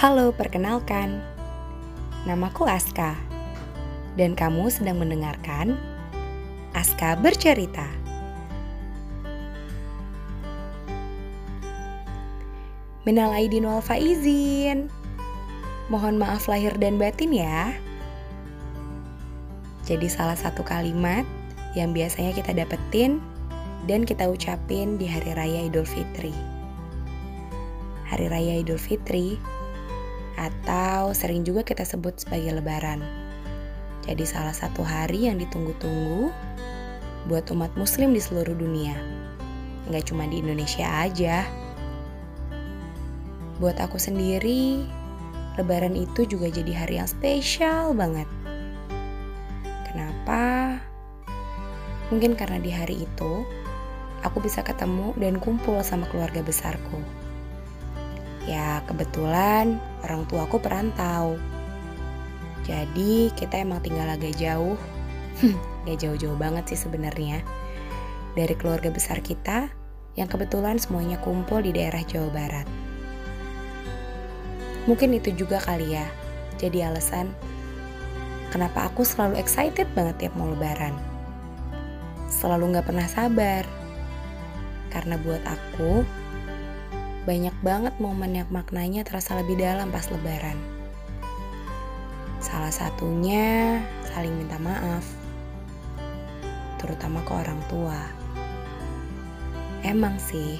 Halo, perkenalkan. Namaku Aska. Dan kamu sedang mendengarkan Aska Bercerita. Minal aidin wal faizin. Mohon maaf lahir dan batin ya. Jadi salah satu kalimat yang biasanya kita dapetin dan kita ucapin di Hari Raya Idul Fitri. Hari Raya Idul Fitri atau sering juga kita sebut sebagai Lebaran. Jadi salah satu hari yang ditunggu-tunggu buat umat muslim di seluruh dunia. Nggak cuma di Indonesia aja. Buat aku sendiri, Lebaran itu juga jadi hari yang spesial banget. Kenapa? Mungkin karena di hari itu aku bisa ketemu dan kumpul sama keluarga besarku. Ya, kebetulan orang tuaku perantau. Jadi, kita emang tinggal agak jauh. Gak jauh-jauh banget sih sebenarnya. Dari keluarga besar kita yang kebetulan semuanya kumpul di daerah Jawa Barat. Mungkin itu juga kali ya. Jadi alasan kenapa aku selalu excited banget tiap mau lebaran. Selalu gak pernah sabar. Karena buat aku, banyak banget momen yang maknanya terasa lebih dalam pas lebaran. Salah satunya saling minta maaf, terutama ke orang tua. Emang sih,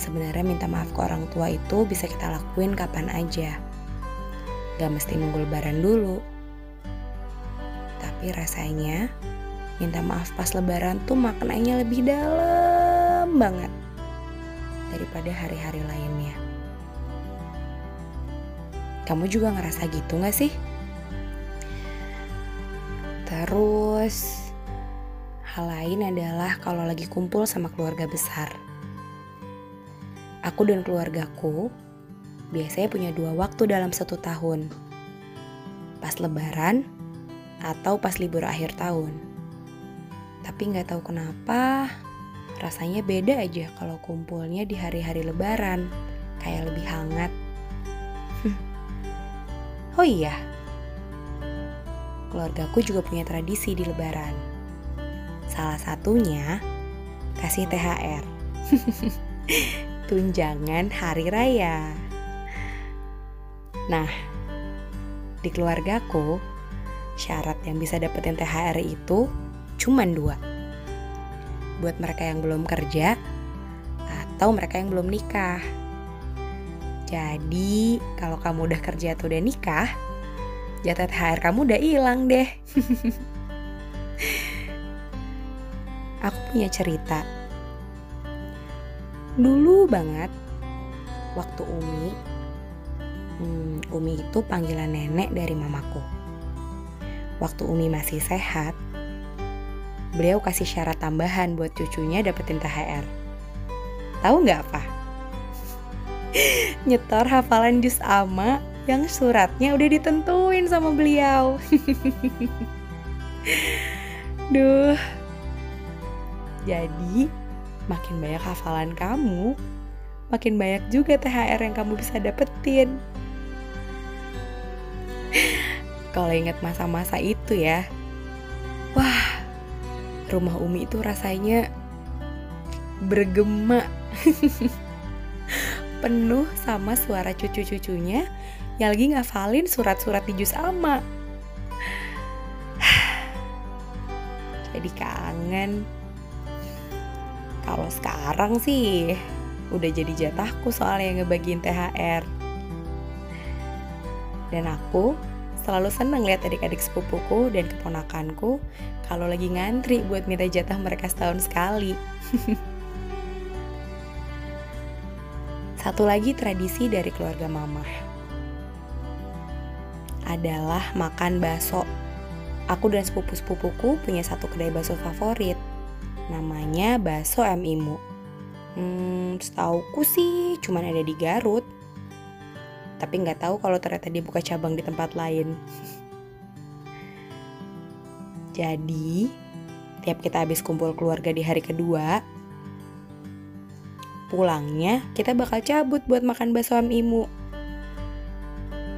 sebenarnya minta maaf ke orang tua itu bisa kita lakuin kapan aja. Gak mesti nunggu lebaran dulu. Tapi rasanya, minta maaf pas lebaran tuh maknanya lebih dalam banget daripada hari-hari lainnya. Kamu juga ngerasa gitu gak sih? Terus, hal lain adalah kalau lagi kumpul sama keluarga besar. Aku dan keluargaku biasanya punya dua waktu dalam satu tahun. Pas lebaran atau pas libur akhir tahun. Tapi nggak tahu kenapa, rasanya beda aja kalau kumpulnya di hari-hari lebaran, kayak lebih hangat. oh iya, keluargaku juga punya tradisi di lebaran. Salah satunya kasih THR. Tunjangan hari raya. Nah, di keluargaku, syarat yang bisa dapetin THR itu cuma dua buat mereka yang belum kerja atau mereka yang belum nikah. Jadi, kalau kamu udah kerja atau udah nikah, jatah THR kamu udah hilang deh. Aku punya cerita. Dulu banget, waktu Umi, hmm, Umi itu panggilan nenek dari mamaku. Waktu Umi masih sehat, beliau kasih syarat tambahan buat cucunya dapetin THR. Tahu nggak apa? Nyetor hafalan jus ama yang suratnya udah ditentuin sama beliau. Duh. Jadi, makin banyak hafalan kamu, makin banyak juga THR yang kamu bisa dapetin. Kalau ingat masa-masa itu ya, rumah Umi itu rasanya bergema penuh sama suara cucu-cucunya yang lagi ngafalin surat-surat di jus ama. Jadi kangen. Kalau sekarang sih udah jadi jatahku soalnya ngebagiin THR. Dan aku selalu seneng lihat adik-adik sepupuku dan keponakanku kalau lagi ngantri buat minta jatah mereka setahun sekali. Satu lagi tradisi dari keluarga mama adalah makan bakso. Aku dan sepupu-sepupuku punya satu kedai bakso favorit. Namanya Bakso M Imu. Hmm, setauku sih cuman ada di Garut tapi nggak tahu kalau ternyata dia buka cabang di tempat lain. Jadi, tiap kita habis kumpul keluarga di hari kedua, pulangnya kita bakal cabut buat makan bakso imu.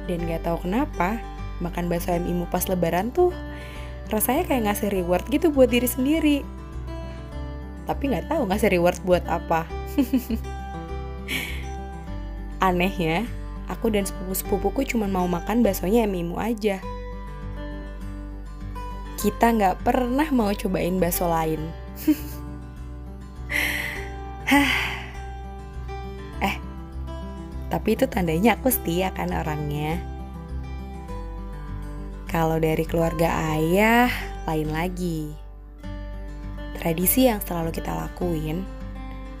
Dan gak tahu kenapa, makan bakso imu pas lebaran tuh rasanya kayak ngasih reward gitu buat diri sendiri. Tapi gak tahu ngasih reward buat apa. Anehnya, aku dan sepupu-sepupuku cuma mau makan baksonya ayam imu aja. Kita nggak pernah mau cobain bakso lain. eh, tapi itu tandanya aku setia kan orangnya. Kalau dari keluarga ayah, lain lagi. Tradisi yang selalu kita lakuin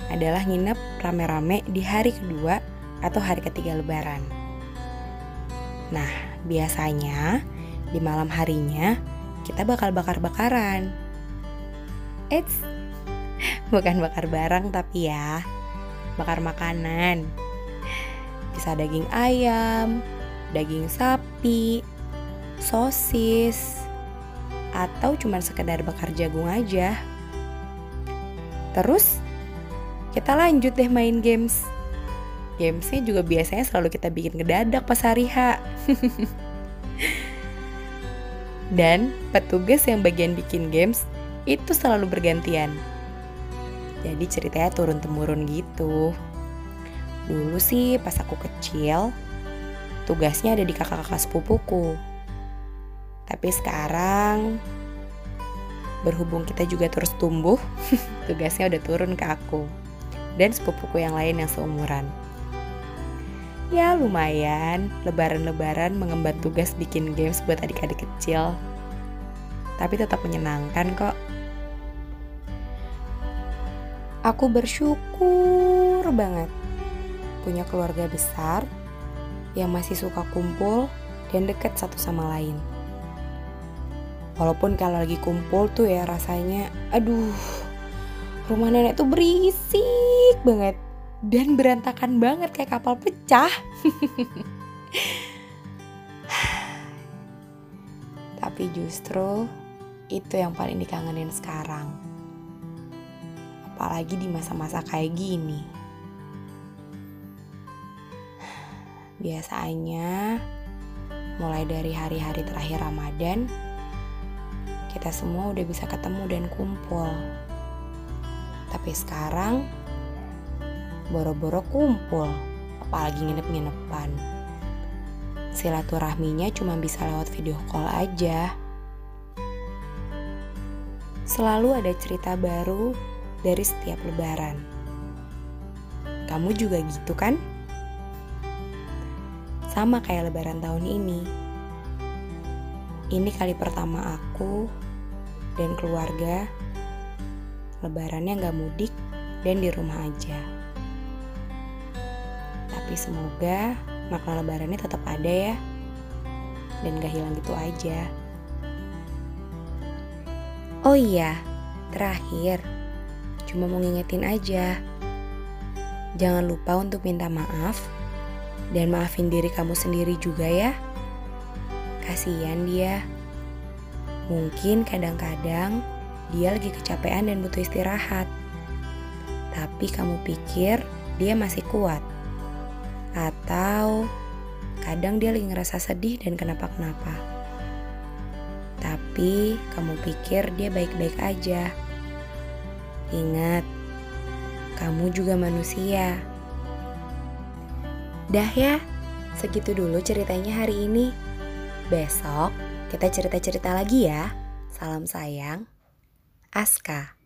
adalah nginep rame-rame di hari kedua atau hari ketiga lebaran. Nah, biasanya di malam harinya kita bakal bakar-bakaran. Eits, bukan bakar barang tapi ya, bakar makanan. Bisa daging ayam, daging sapi, sosis, atau cuma sekedar bakar jagung aja. Terus, kita lanjut deh main games. Gamesnya juga biasanya selalu kita bikin ngedadak pas hari H. Dan petugas yang bagian bikin games itu selalu bergantian. Jadi ceritanya turun-temurun gitu. Dulu sih pas aku kecil, tugasnya ada di kakak-kakak sepupuku. Tapi sekarang berhubung kita juga terus tumbuh, tugasnya udah turun ke aku dan sepupuku yang lain yang seumuran. Ya lumayan, lebaran-lebaran mengemban tugas bikin games buat adik-adik kecil. Tapi tetap menyenangkan kok. Aku bersyukur banget punya keluarga besar yang masih suka kumpul dan dekat satu sama lain. Walaupun kalau lagi kumpul tuh ya rasanya, aduh, rumah nenek tuh berisik banget dan berantakan banget kayak kapal pecah. Tapi justru itu yang paling dikangenin sekarang. Apalagi di masa-masa kayak gini. Biasanya mulai dari hari-hari terakhir Ramadan, kita semua udah bisa ketemu dan kumpul. Tapi sekarang boro-boro kumpul, apalagi nginep-nginepan. Silaturahminya cuma bisa lewat video call aja. Selalu ada cerita baru dari setiap lebaran. Kamu juga gitu kan? Sama kayak lebaran tahun ini. Ini kali pertama aku dan keluarga lebarannya nggak mudik dan di rumah aja. Tapi semoga makna lebarannya tetap ada ya. Dan gak hilang gitu aja. Oh iya, terakhir. Cuma mau ngingetin aja. Jangan lupa untuk minta maaf. Dan maafin diri kamu sendiri juga ya. Kasihan dia. Mungkin kadang-kadang dia lagi kecapean dan butuh istirahat. Tapi kamu pikir dia masih kuat atau kadang dia lagi ngerasa sedih dan kenapa-kenapa. Tapi kamu pikir dia baik-baik aja. Ingat, kamu juga manusia. Dah ya, segitu dulu ceritanya hari ini. Besok kita cerita-cerita lagi ya. Salam sayang, Aska.